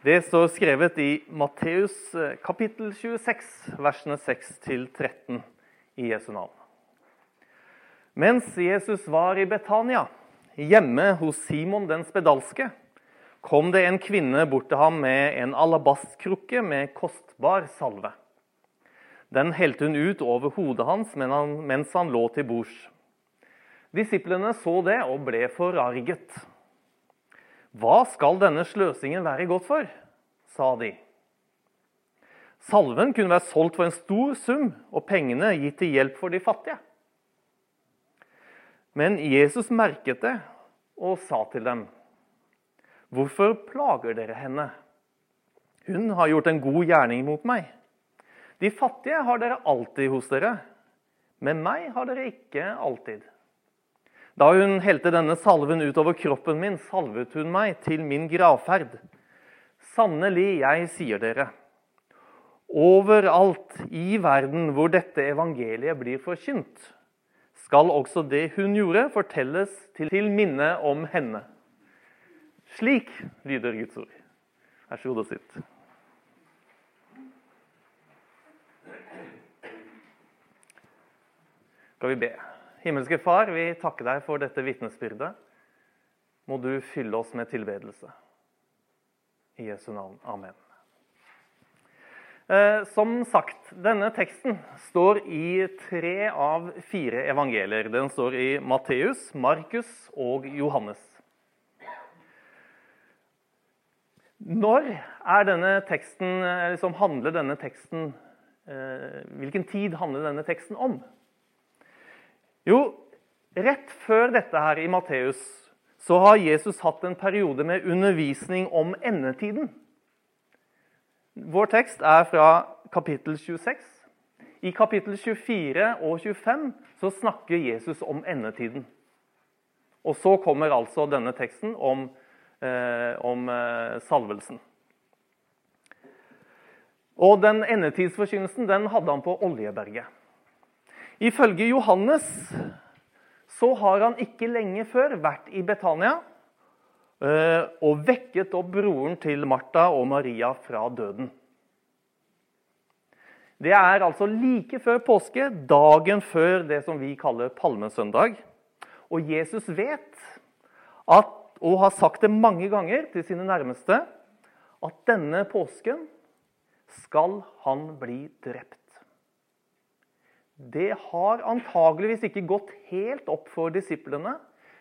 Det står skrevet i Matteus eh, kapittel 26, versene 6-13 i Jesu navn. Mens Jesus var i Betania, hjemme hos Simon den spedalske, kom det en kvinne bort til ham med en alabastkrukke med kostbar salve. Den helte hun ut over hodet hans mens han lå til bords. Disiplene så det og ble forarget. Hva skal denne sløsingen være godt for? sa de. Salven kunne være solgt for en stor sum og pengene gitt til hjelp for de fattige. Men Jesus merket det og sa til dem, 'Hvorfor plager dere henne?' 'Hun har gjort en god gjerning mot meg.' 'De fattige har dere alltid hos dere, men meg har dere ikke alltid.' Da hun helte denne salven utover kroppen min, salvet hun meg til min gravferd. Sannelig, jeg sier dere, overalt i verden hvor dette evangeliet blir forkynt, skal også det hun gjorde, fortelles til minne om henne. Slik lyder Guds ord. Vær så god og sitt. Skal vi be. Himmelske Far, vi takker deg for dette vitnesbyrdet. Må du fylle oss med tilbedelse. I Jesu navn. Amen. Eh, som sagt, denne teksten står i tre av fire evangelier. Den står i Matteus, Markus og Johannes. Når denne teksten, eh, liksom handler denne teksten eh, Hvilken tid handler denne teksten om? Jo, rett før dette her i Matteus så har Jesus hatt en periode med undervisning om endetiden. Vår tekst er fra kapittel 26. I kapittel 24 og 25 så snakker Jesus om endetiden. Og så kommer altså denne teksten om, eh, om eh, salvelsen. Og den endetidsforkynnelsen den hadde han på Oljeberget. Ifølge Johannes så har han ikke lenge før vært i Betania eh, og vekket opp broren til Martha og Maria fra døden. Det er altså like før påske, dagen før det som vi kaller palmesøndag. Og Jesus vet, at, og har sagt det mange ganger til sine nærmeste, at denne påsken skal han bli drept. Det har antageligvis ikke gått helt opp for disiplene.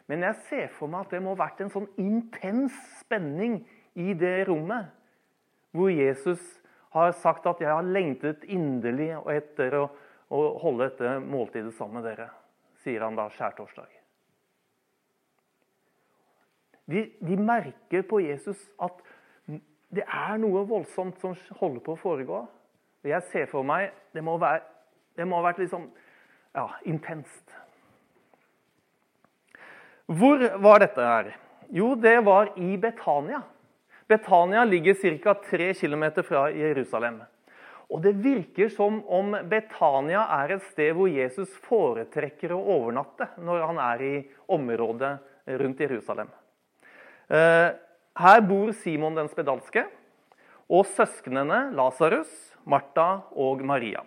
Men jeg ser for meg at det må ha vært en sånn intens spenning i det rommet. Hvor Jesus har sagt at 'jeg har lengtet inderlig etter å, å holde dette måltidet sammen med dere', sier han da skjærtorsdag. De, de merker på Jesus at det er noe voldsomt som holder på å foregå. Og jeg ser for meg det må være det må ha vært sånn ja, intenst. Hvor var dette her? Jo, det var i Betania. Betania ligger ca. 3 km fra Jerusalem. Og Det virker som om Betania er et sted hvor Jesus foretrekker å overnatte når han er i området rundt Jerusalem. Eh, her bor Simon den spedalske og søsknene Lasarus, Martha og Maria.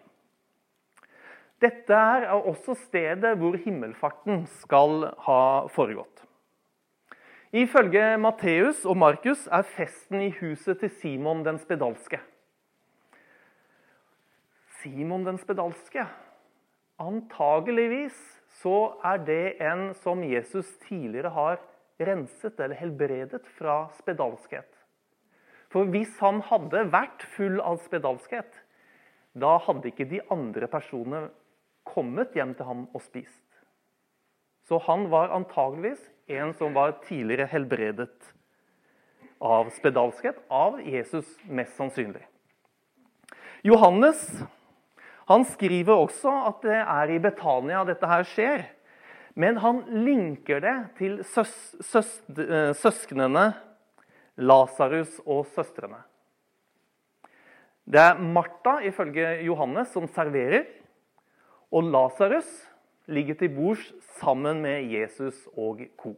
Dette er også stedet hvor himmelfarten skal ha foregått. Ifølge Matteus og Markus er festen i huset til Simon den spedalske. Simon den spedalske Antageligvis så er det en som Jesus tidligere har renset eller helbredet fra spedalskhet. For hvis han hadde vært full av spedalskhet, da hadde ikke de andre personene kommet hjem til ham og spist. Så han var antageligvis en som var tidligere helbredet av spedalskhet av Jesus, mest sannsynlig. Johannes han skriver også at det er i Betania dette her skjer. Men han linker det til søs, søs, eh, søsknene Lasarus og søstrene. Det er Martha, ifølge Johannes, som serverer. Og Lasarus ligger til bords sammen med Jesus og co.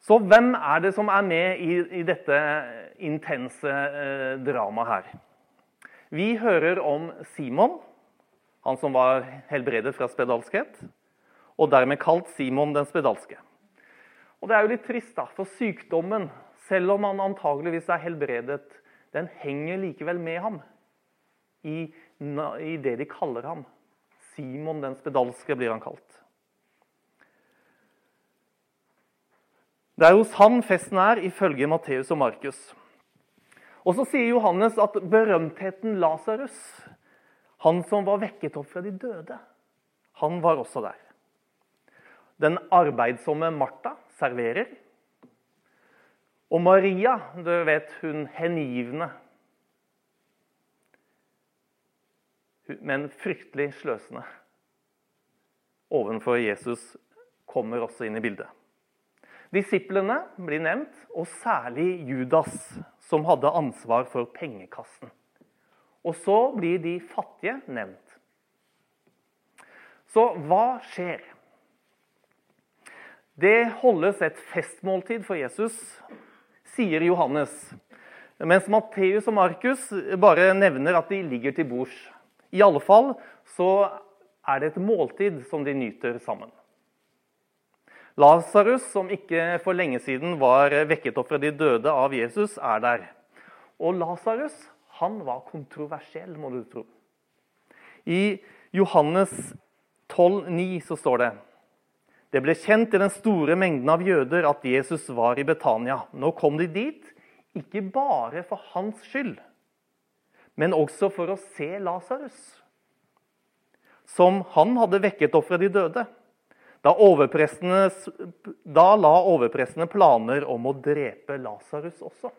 Så hvem er det som er med i, i dette intense eh, dramaet her? Vi hører om Simon, han som var helbredet fra spedalskhet, og dermed kalt Simon den spedalske. Og Det er jo litt trist, da, for sykdommen, selv om han antageligvis er helbredet, den henger likevel med ham i, i det de kaller ham. Simon den spedalske blir han kalt. Det er hos han festen er, ifølge Matteus og Markus. Og så sier Johannes at berømtheten Lasarus, han som var vekket opp fra de døde, han var også der. Den arbeidsomme Martha serverer. Og Maria, du vet hun hengivne, men fryktelig sløsende ovenfor Jesus, kommer også inn i bildet. Disiplene blir nevnt, og særlig Judas, som hadde ansvar for pengekassen. Og så blir de fattige nevnt. Så hva skjer? Det holdes et festmåltid for Jesus, sier Johannes. Mens Matteus og Markus bare nevner at de ligger til bords. I alle fall så er det et måltid som de nyter sammen. Lasarus, som ikke for lenge siden var vekket opp fra de døde av Jesus, er der. Og Lasarus han var kontroversiell, må du tro. I Johannes 12,9 så står det Det ble kjent i den store mengden av jøder at Jesus var i Betania. Nå kom de dit, ikke bare for hans skyld, men også for å se Lasarus, som han hadde vekket opp fra de døde. Da, da la overprestene planer om å drepe Lasarus også.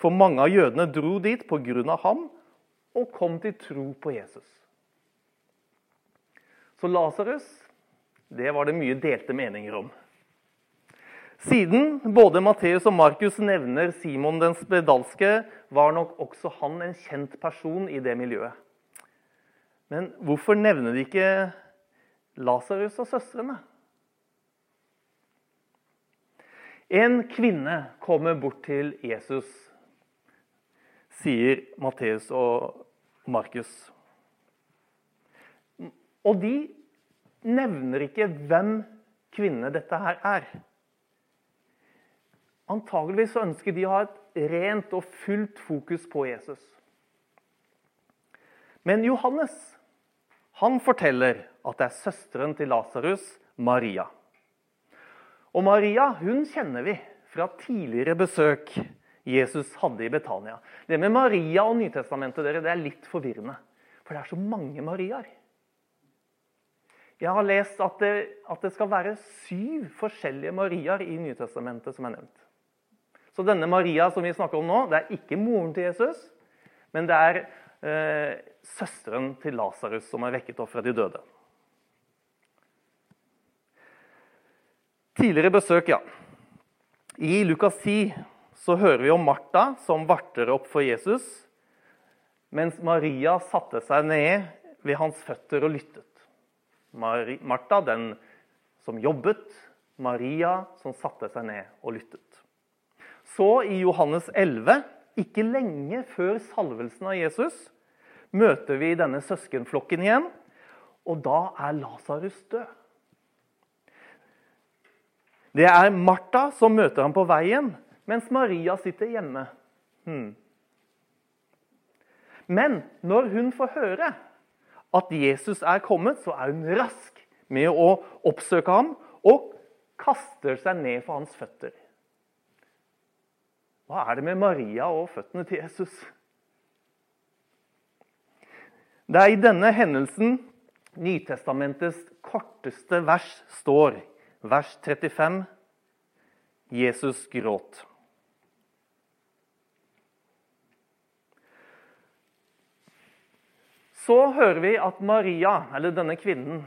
For mange av jødene dro dit pga. ham og kom til tro på Jesus. Så Lasarus, det var det mye delte meninger om. Siden både Matteus og Markus nevner Simon den spedalske, var nok også han en kjent person i det miljøet. Men hvorfor nevner de ikke Lasarus og søstrene. En kvinne kommer bort til Jesus, sier Matteus og Markus. Og de nevner ikke hvem kvinne dette her er. Antageligvis ønsker de å ha et rent og fullt fokus på Jesus. Men Johannes han forteller at det er søsteren til Lasarus, Maria. Og Maria hun kjenner vi fra tidligere besøk Jesus hadde i Betania. Det med Maria og Nytestamentet dere, det er litt forvirrende. For det er så mange Mariaer. Jeg har lest at det, at det skal være syv forskjellige Mariaer i Nytestamentet som er nevnt. Så denne Maria som vi snakker om nå, det er ikke moren til Jesus, men det er eh, søsteren til Lasarus, som er vekket opp fra de døde. Tidligere besøk, ja. I Lukas 10 så hører vi om Martha som varter opp for Jesus, mens Maria satte seg ned ved hans føtter og lyttet. Martha, den som jobbet, Maria som satte seg ned og lyttet. Så i Johannes 11 ikke lenge før salvelsen av Jesus møter vi denne søskenflokken igjen, og da er Lasarus død. Det er Martha som møter ham på veien, mens Maria sitter hjemme. Hmm. Men når hun får høre at Jesus er kommet, så er hun rask med å oppsøke ham og kaster seg ned for hans føtter. Hva er det med Maria og føttene til Jesus? Det er i denne hendelsen Nytestamentets korteste vers står. Vers 35. Jesus gråt. Så hører vi at Maria, eller denne kvinnen,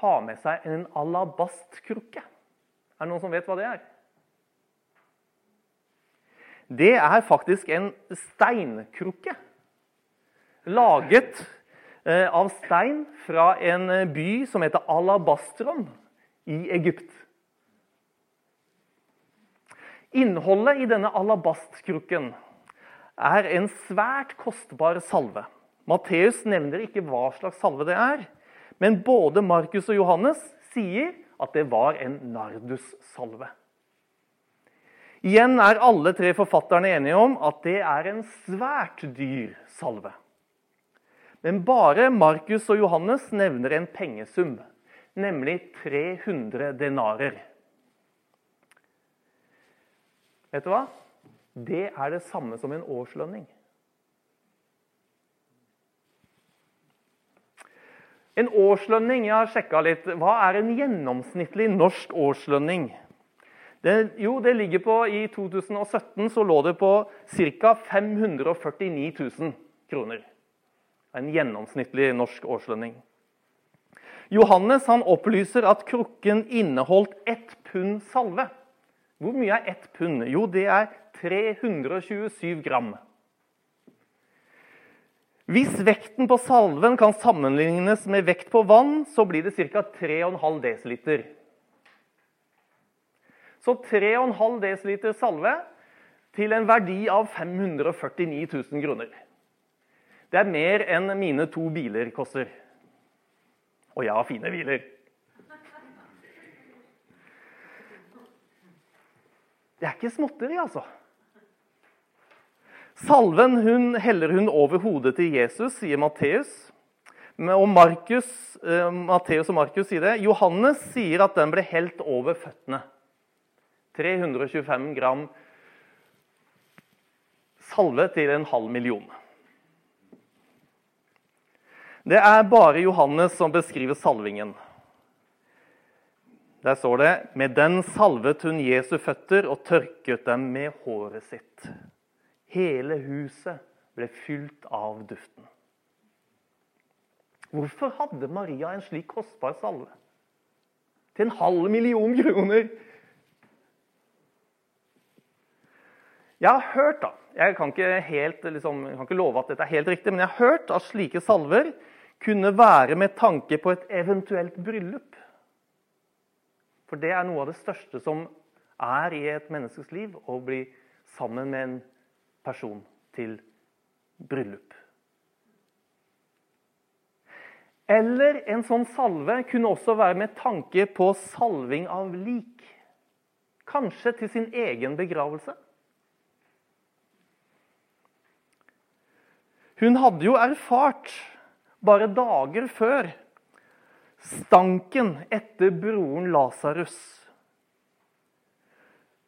har med seg en alabastkrukke. Er det noen som vet hva det er? Det er faktisk en steinkrukke. Laget eh, av stein fra en by som heter Alabastron i Egypt. Innholdet i denne alabastkrukken er en svært kostbar salve. Matteus nevner ikke hva slags salve det er, men både Markus og Johannes sier at det var en nardussalve. Igjen er alle tre forfatterne enige om at det er en svært dyr salve. Men bare Markus og Johannes nevner en pengesum, nemlig 300 denarer. Vet du hva? Det er det samme som en årslønning. En årslønning, jeg har sjekka litt. Hva er en gjennomsnittlig norsk årslønning? Det, jo, det ligger på I 2017 så lå det på ca. 549 000 kroner. En gjennomsnittlig norsk årslønning. Johannes han opplyser at krukken inneholdt ett pund salve. Hvor mye er ett pund? Jo, det er 327 gram. Hvis vekten på salven kan sammenlignes med vekt på vann, så blir det ca. 3,5 dl. Så 3,5 dl salve til en verdi av 549 000 kroner. Det er mer enn mine to biler koster. Og jeg har fine biler. Det er ikke småtteri, altså. Salven hun, heller hun over hodet til Jesus, sier Matteus. Og Markus, eh, Matteus og Markus sier det. Johannes sier at den ble helt over føttene. 325 gram salve til en halv million. Det er bare Johannes som beskriver salvingen. Der står det med den salvet hun Jesu føtter og tørket dem med håret sitt. Hele huset ble fylt av duften. Hvorfor hadde Maria en slik kostbar salve? Til en halv million kroner! Jeg har hørt, da Jeg kan ikke, helt, liksom, jeg kan ikke love at dette er helt riktig, men jeg har hørt at slike salver kunne være med tanke på et eventuelt bryllup. For det er noe av det største som er i et menneskes liv, å bli sammen med en person til bryllup. Eller en sånn salve kunne også være med tanke på salving av lik. Kanskje til sin egen begravelse. Hun hadde jo erfart, bare dager før, stanken etter broren Lasarus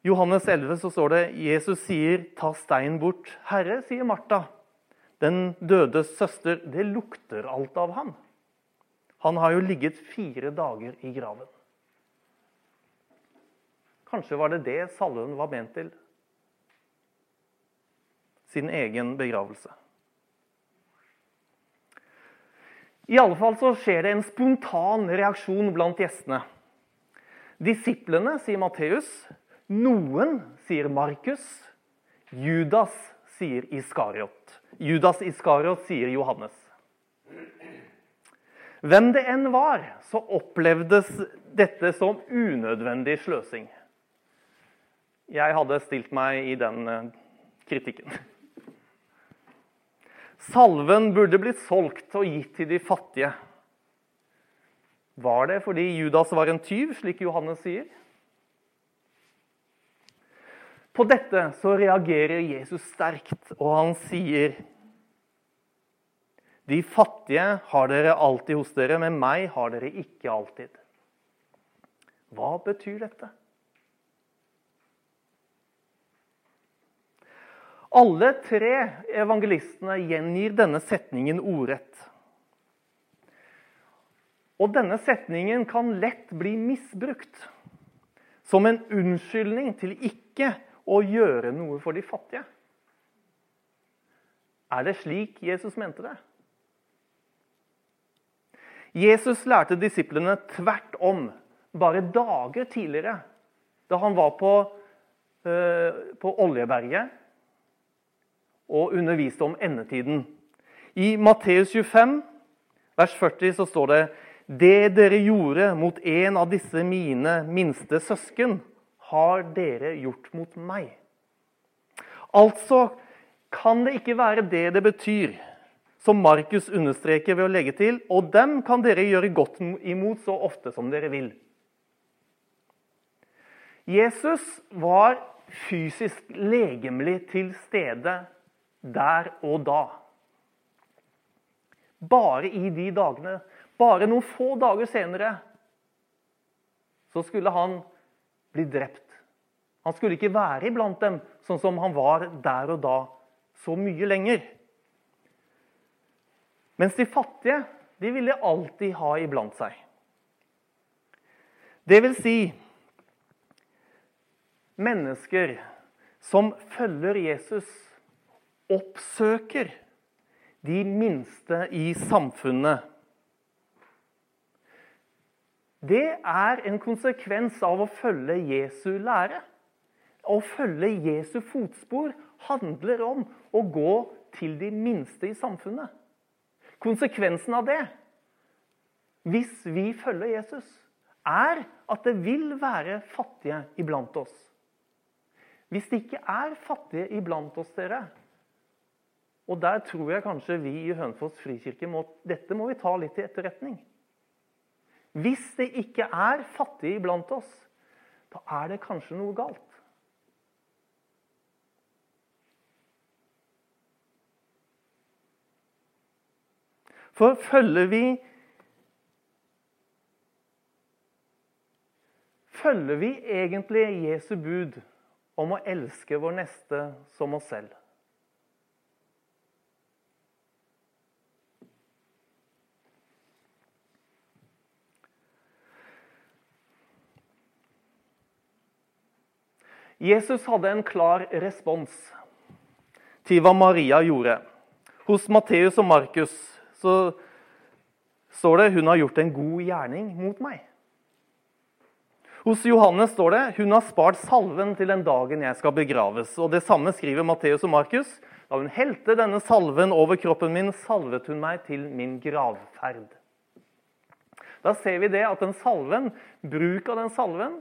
Johannes 11 så står det Jesus sier, 'Ta stein bort'. 'Herre', sier Martha, den dødes søster, 'det lukter alt av ham'. Han har jo ligget fire dager i graven. Kanskje var det det salven var ment til? Sin egen begravelse. I alle fall så skjer det en spontan reaksjon blant gjestene. Disiplene, sier Matteus, noen, sier Markus. Judas sier Iskariot. Judas Iskariot sier Johannes. Hvem det enn var, så opplevdes dette som unødvendig sløsing. Jeg hadde stilt meg i den eh, kritikken. Salven burde blitt solgt og gitt til de fattige. Var det fordi Judas var en tyv, slik Johannes sier? På dette så reagerer Jesus sterkt, og han sier De fattige har dere alltid hos dere, men meg har dere ikke alltid. Hva betyr dette? Alle tre evangelistene gjengir denne setningen ordrett. Og denne setningen kan lett bli misbrukt som en unnskyldning til ikke å gjøre noe for de fattige. Er det slik Jesus mente det? Jesus lærte disiplene tvert om bare dager tidligere, da han var på, uh, på Oljeberget og underviste om endetiden. I Matteus 25, vers 40, så står det det dere gjorde mot en av disse mine minste søsken, har dere gjort mot meg? Altså kan det ikke være det det betyr, som Markus understreker ved å legge til, og dem kan dere gjøre godt imot så ofte som dere vil. Jesus var fysisk legemlig til stede der og da. Bare i de dagene, bare noen få dager senere, så skulle han bli drept. Han skulle ikke være iblant dem sånn som han var der og da, så mye lenger. Mens de fattige, de ville alltid ha iblant seg. Det vil si mennesker som følger Jesus, oppsøker de minste i samfunnet. Det er en konsekvens av å følge Jesu lære. Å følge Jesu fotspor handler om å gå til de minste i samfunnet. Konsekvensen av det, hvis vi følger Jesus, er at det vil være fattige iblant oss. Hvis det ikke er fattige iblant oss, dere Og der tror jeg kanskje vi i Hønefoss frikirke må Dette må vi ta litt til etterretning. Hvis det ikke er fattige iblant oss, da er det kanskje noe galt. For følger vi Følger vi egentlig Jesu bud om å elske vår neste som oss selv? Jesus hadde en klar respons til hva Maria gjorde. Hos Matteus og Markus så står det hun har gjort en god gjerning mot meg. Hos Johannes står det hun har spart salven til den dagen jeg skal begraves. Og Det samme skriver Matteus og Markus. Da hun helte denne salven over kroppen min, salvet hun meg til min gravferd. Da ser vi det at den salven, bruk av den salven,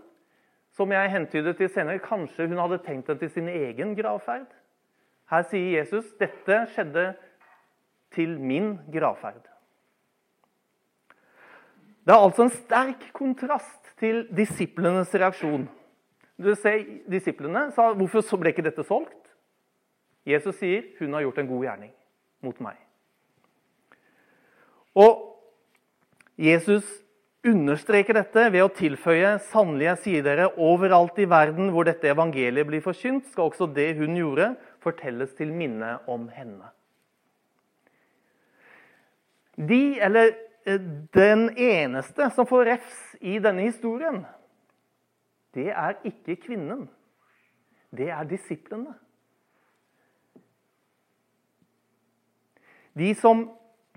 som jeg hentydet til senere, kanskje hun hadde tenkt den til sin egen gravferd. Her sier Jesus dette skjedde til min gravferd. Det er altså en sterk kontrast til disiplenes reaksjon. Du ser, Disiplene sa hvorfor ble ikke dette solgt? Jesus sier hun har gjort en god gjerning mot meg. Og Jesus understreker dette ved å tilføye sannelig dere, overalt i verden hvor dette evangeliet blir forkynt, skal også det hun gjorde, fortelles til minne om henne. De, eller eh, den eneste som får refs i denne historien, det er ikke kvinnen. Det er disiplene. De som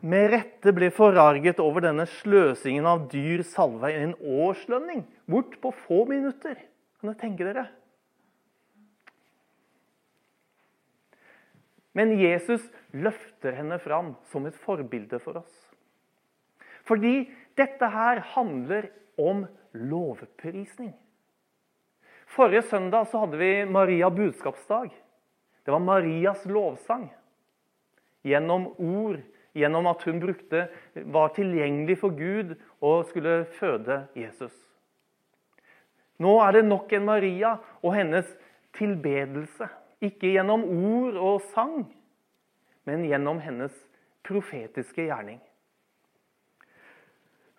med rette ble forarget over denne sløsingen av dyr salve, en årslønning, bort på få minutter. Kan dere tenke dere? Men Jesus løfter henne fram som et forbilde for oss. Fordi dette her handler om lovprisning. Forrige søndag så hadde vi Maria budskapsdag. Det var Marias lovsang. Gjennom ord, gjennom at hun brukte, var tilgjengelig for Gud og skulle føde Jesus. Nå er det nok en Maria og hennes tilbedelse. Ikke gjennom ord og sang, men gjennom hennes profetiske gjerning.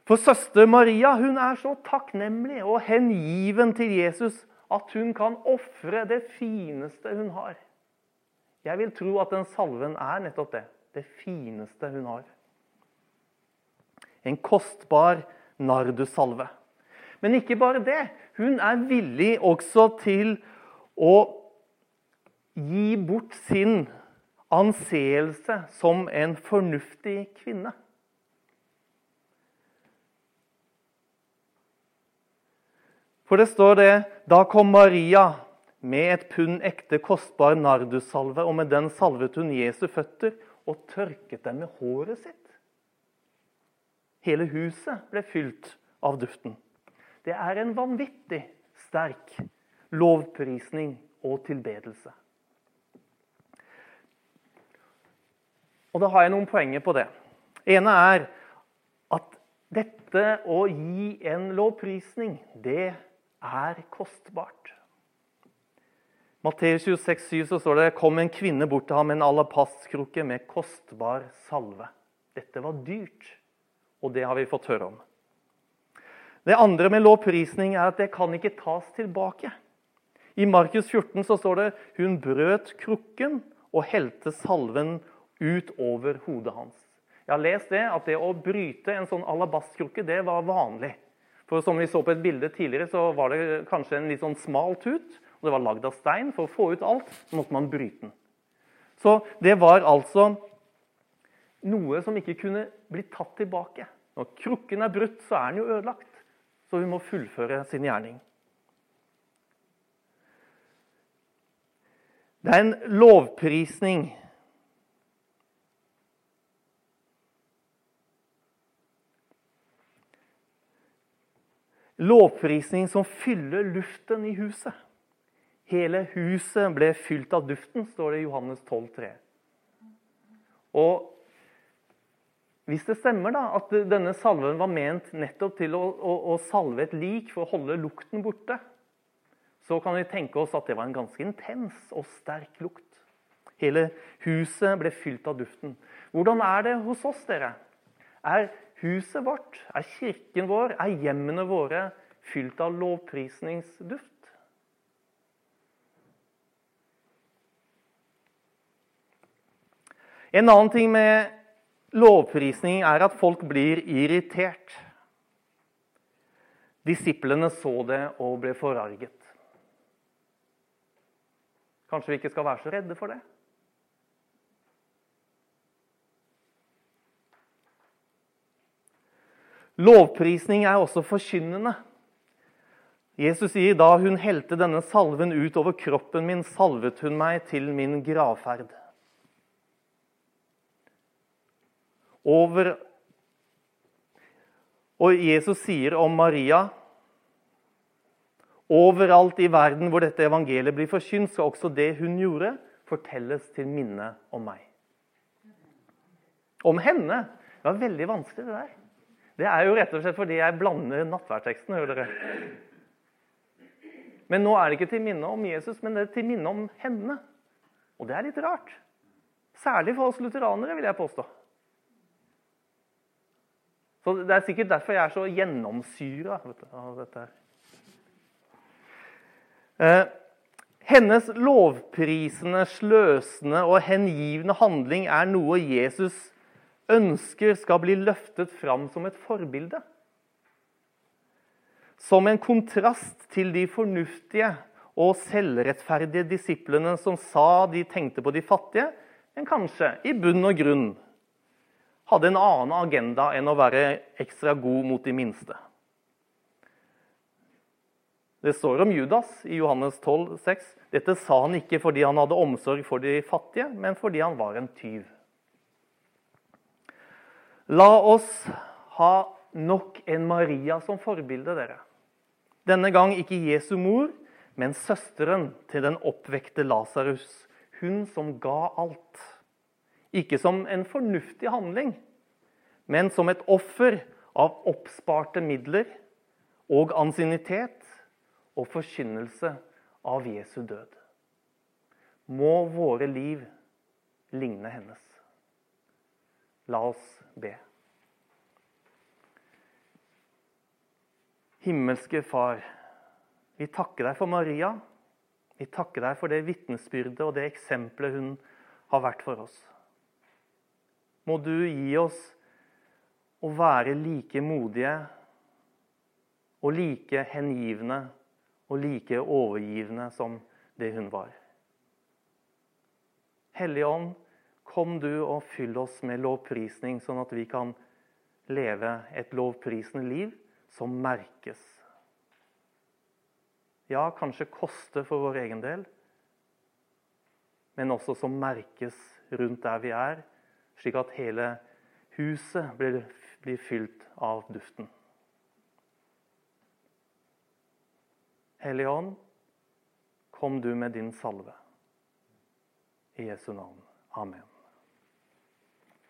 For søster Maria hun er så takknemlig og hengiven til Jesus at hun kan ofre det fineste hun har. Jeg vil tro at den salven er nettopp det. Det fineste hun har. En kostbar nardussalve. Men ikke bare det. Hun er villig også til å gi bort sin anseelse som en fornuftig kvinne. For det står det Da kom Maria med et pund ekte, kostbar nardussalve, og med den salvet hun Jesu føtter og tørket dem med håret sitt. Hele huset ble fylt av duften. Det er en vanvittig sterk lovprisning og tilbedelse. Og da har jeg noen poenger på det. ene er at dette å gi en lovprisning, det er kostbart. Matteus 26, 7, så står det kom en kvinne bort til ham med en alapastkrukke med kostbar salve. Dette var dyrt, og det har vi fått høre om. Det andre med lovprisning er at det kan ikke tas tilbake. I Markus 14 så står det hun brøt krukken og helte salven ut over hodet hans. Jeg har lest det, at det å bryte en sånn alabastkrukke det var vanlig. For Som vi så på et bilde tidligere, så var det kanskje en litt sånn smal tut. Og Det var lagd av stein. For å få ut alt måtte man bryte den. Så det var altså noe som ikke kunne bli tatt tilbake. Når krukken er brutt, så er den jo ødelagt. Så vi må fullføre sin gjerning. Det er en lovprisning Lovprisning som fyller luften i huset. Hele huset ble fylt av duften, står det i Johannes 12, 3. Og hvis det stemmer da, at denne salven var ment nettopp til å, å, å, salve et lik for å holde lukten borte, så kan vi tenke oss at det var en ganske intens og sterk lukt. Hele huset ble fylt av duften. Hvordan er det hos oss, dere? Er huset vårt, er kirken vår, er hjemmene våre fylt av lovprisningsduft? En annen ting med lovprisning er at folk blir irritert. Disiplene så det og ble forarget. Kanskje vi ikke skal være så redde for det? Lovprisning er også forkynnende. Jesus sier da hun helte denne salven ut over kroppen min, salvet hun meg til min gravferd. Over Og Jesus sier om Maria Overalt i verden hvor dette evangeliet blir forkynt, skal også det hun gjorde, fortelles til minne om meg. Om henne. Det var veldig vanskelig, det der. Det er jo rett og slett fordi jeg blander nattverdteksten. hører dere. Men nå er det ikke til minne om Jesus, men det er til minne om henne. Og det er litt rart. Særlig for oss lutheranere, vil jeg påstå. Så Det er sikkert derfor jeg er så gjennomsyra av dette. her. Eh, hennes lovprisende, sløsende og hengivne handling er noe Jesus ønsker skal bli løftet fram som et forbilde. Som en kontrast til de fornuftige og selvrettferdige disiplene som sa de tenkte på de fattige, men kanskje i bunn og grunn hadde en annen agenda enn å være ekstra god mot de minste. Det står om Judas i Johannes 12, 6. Dette sa han ikke fordi han hadde omsorg for de fattige, men fordi han var en tyv. La oss ha nok en Maria som forbilde, dere. Denne gang ikke Jesu mor, men søsteren til den oppvekte Lasarus. Hun som ga alt. Ikke som en fornuftig handling, men som et offer av oppsparte midler og ansiennitet og forkynnelse av Jesu død. Må våre liv ligne hennes. La oss be. Himmelske Far, vi takker deg for Maria. Vi takker deg for det vitnesbyrdet og det eksempelet hun har vært for oss. Må du gi oss å være like modige og like hengivne og like overgivende som det hun var. Hellige Ånd, kom du og fyll oss med lovprisning, sånn at vi kan leve et lovprisende liv som merkes. Ja, kanskje koste for vår egen del, men også som merkes rundt der vi er, slik at hele huset blir, blir fylt av duften. Hellige Ånd, Kom du med din salve. I Jesu navn. Amen.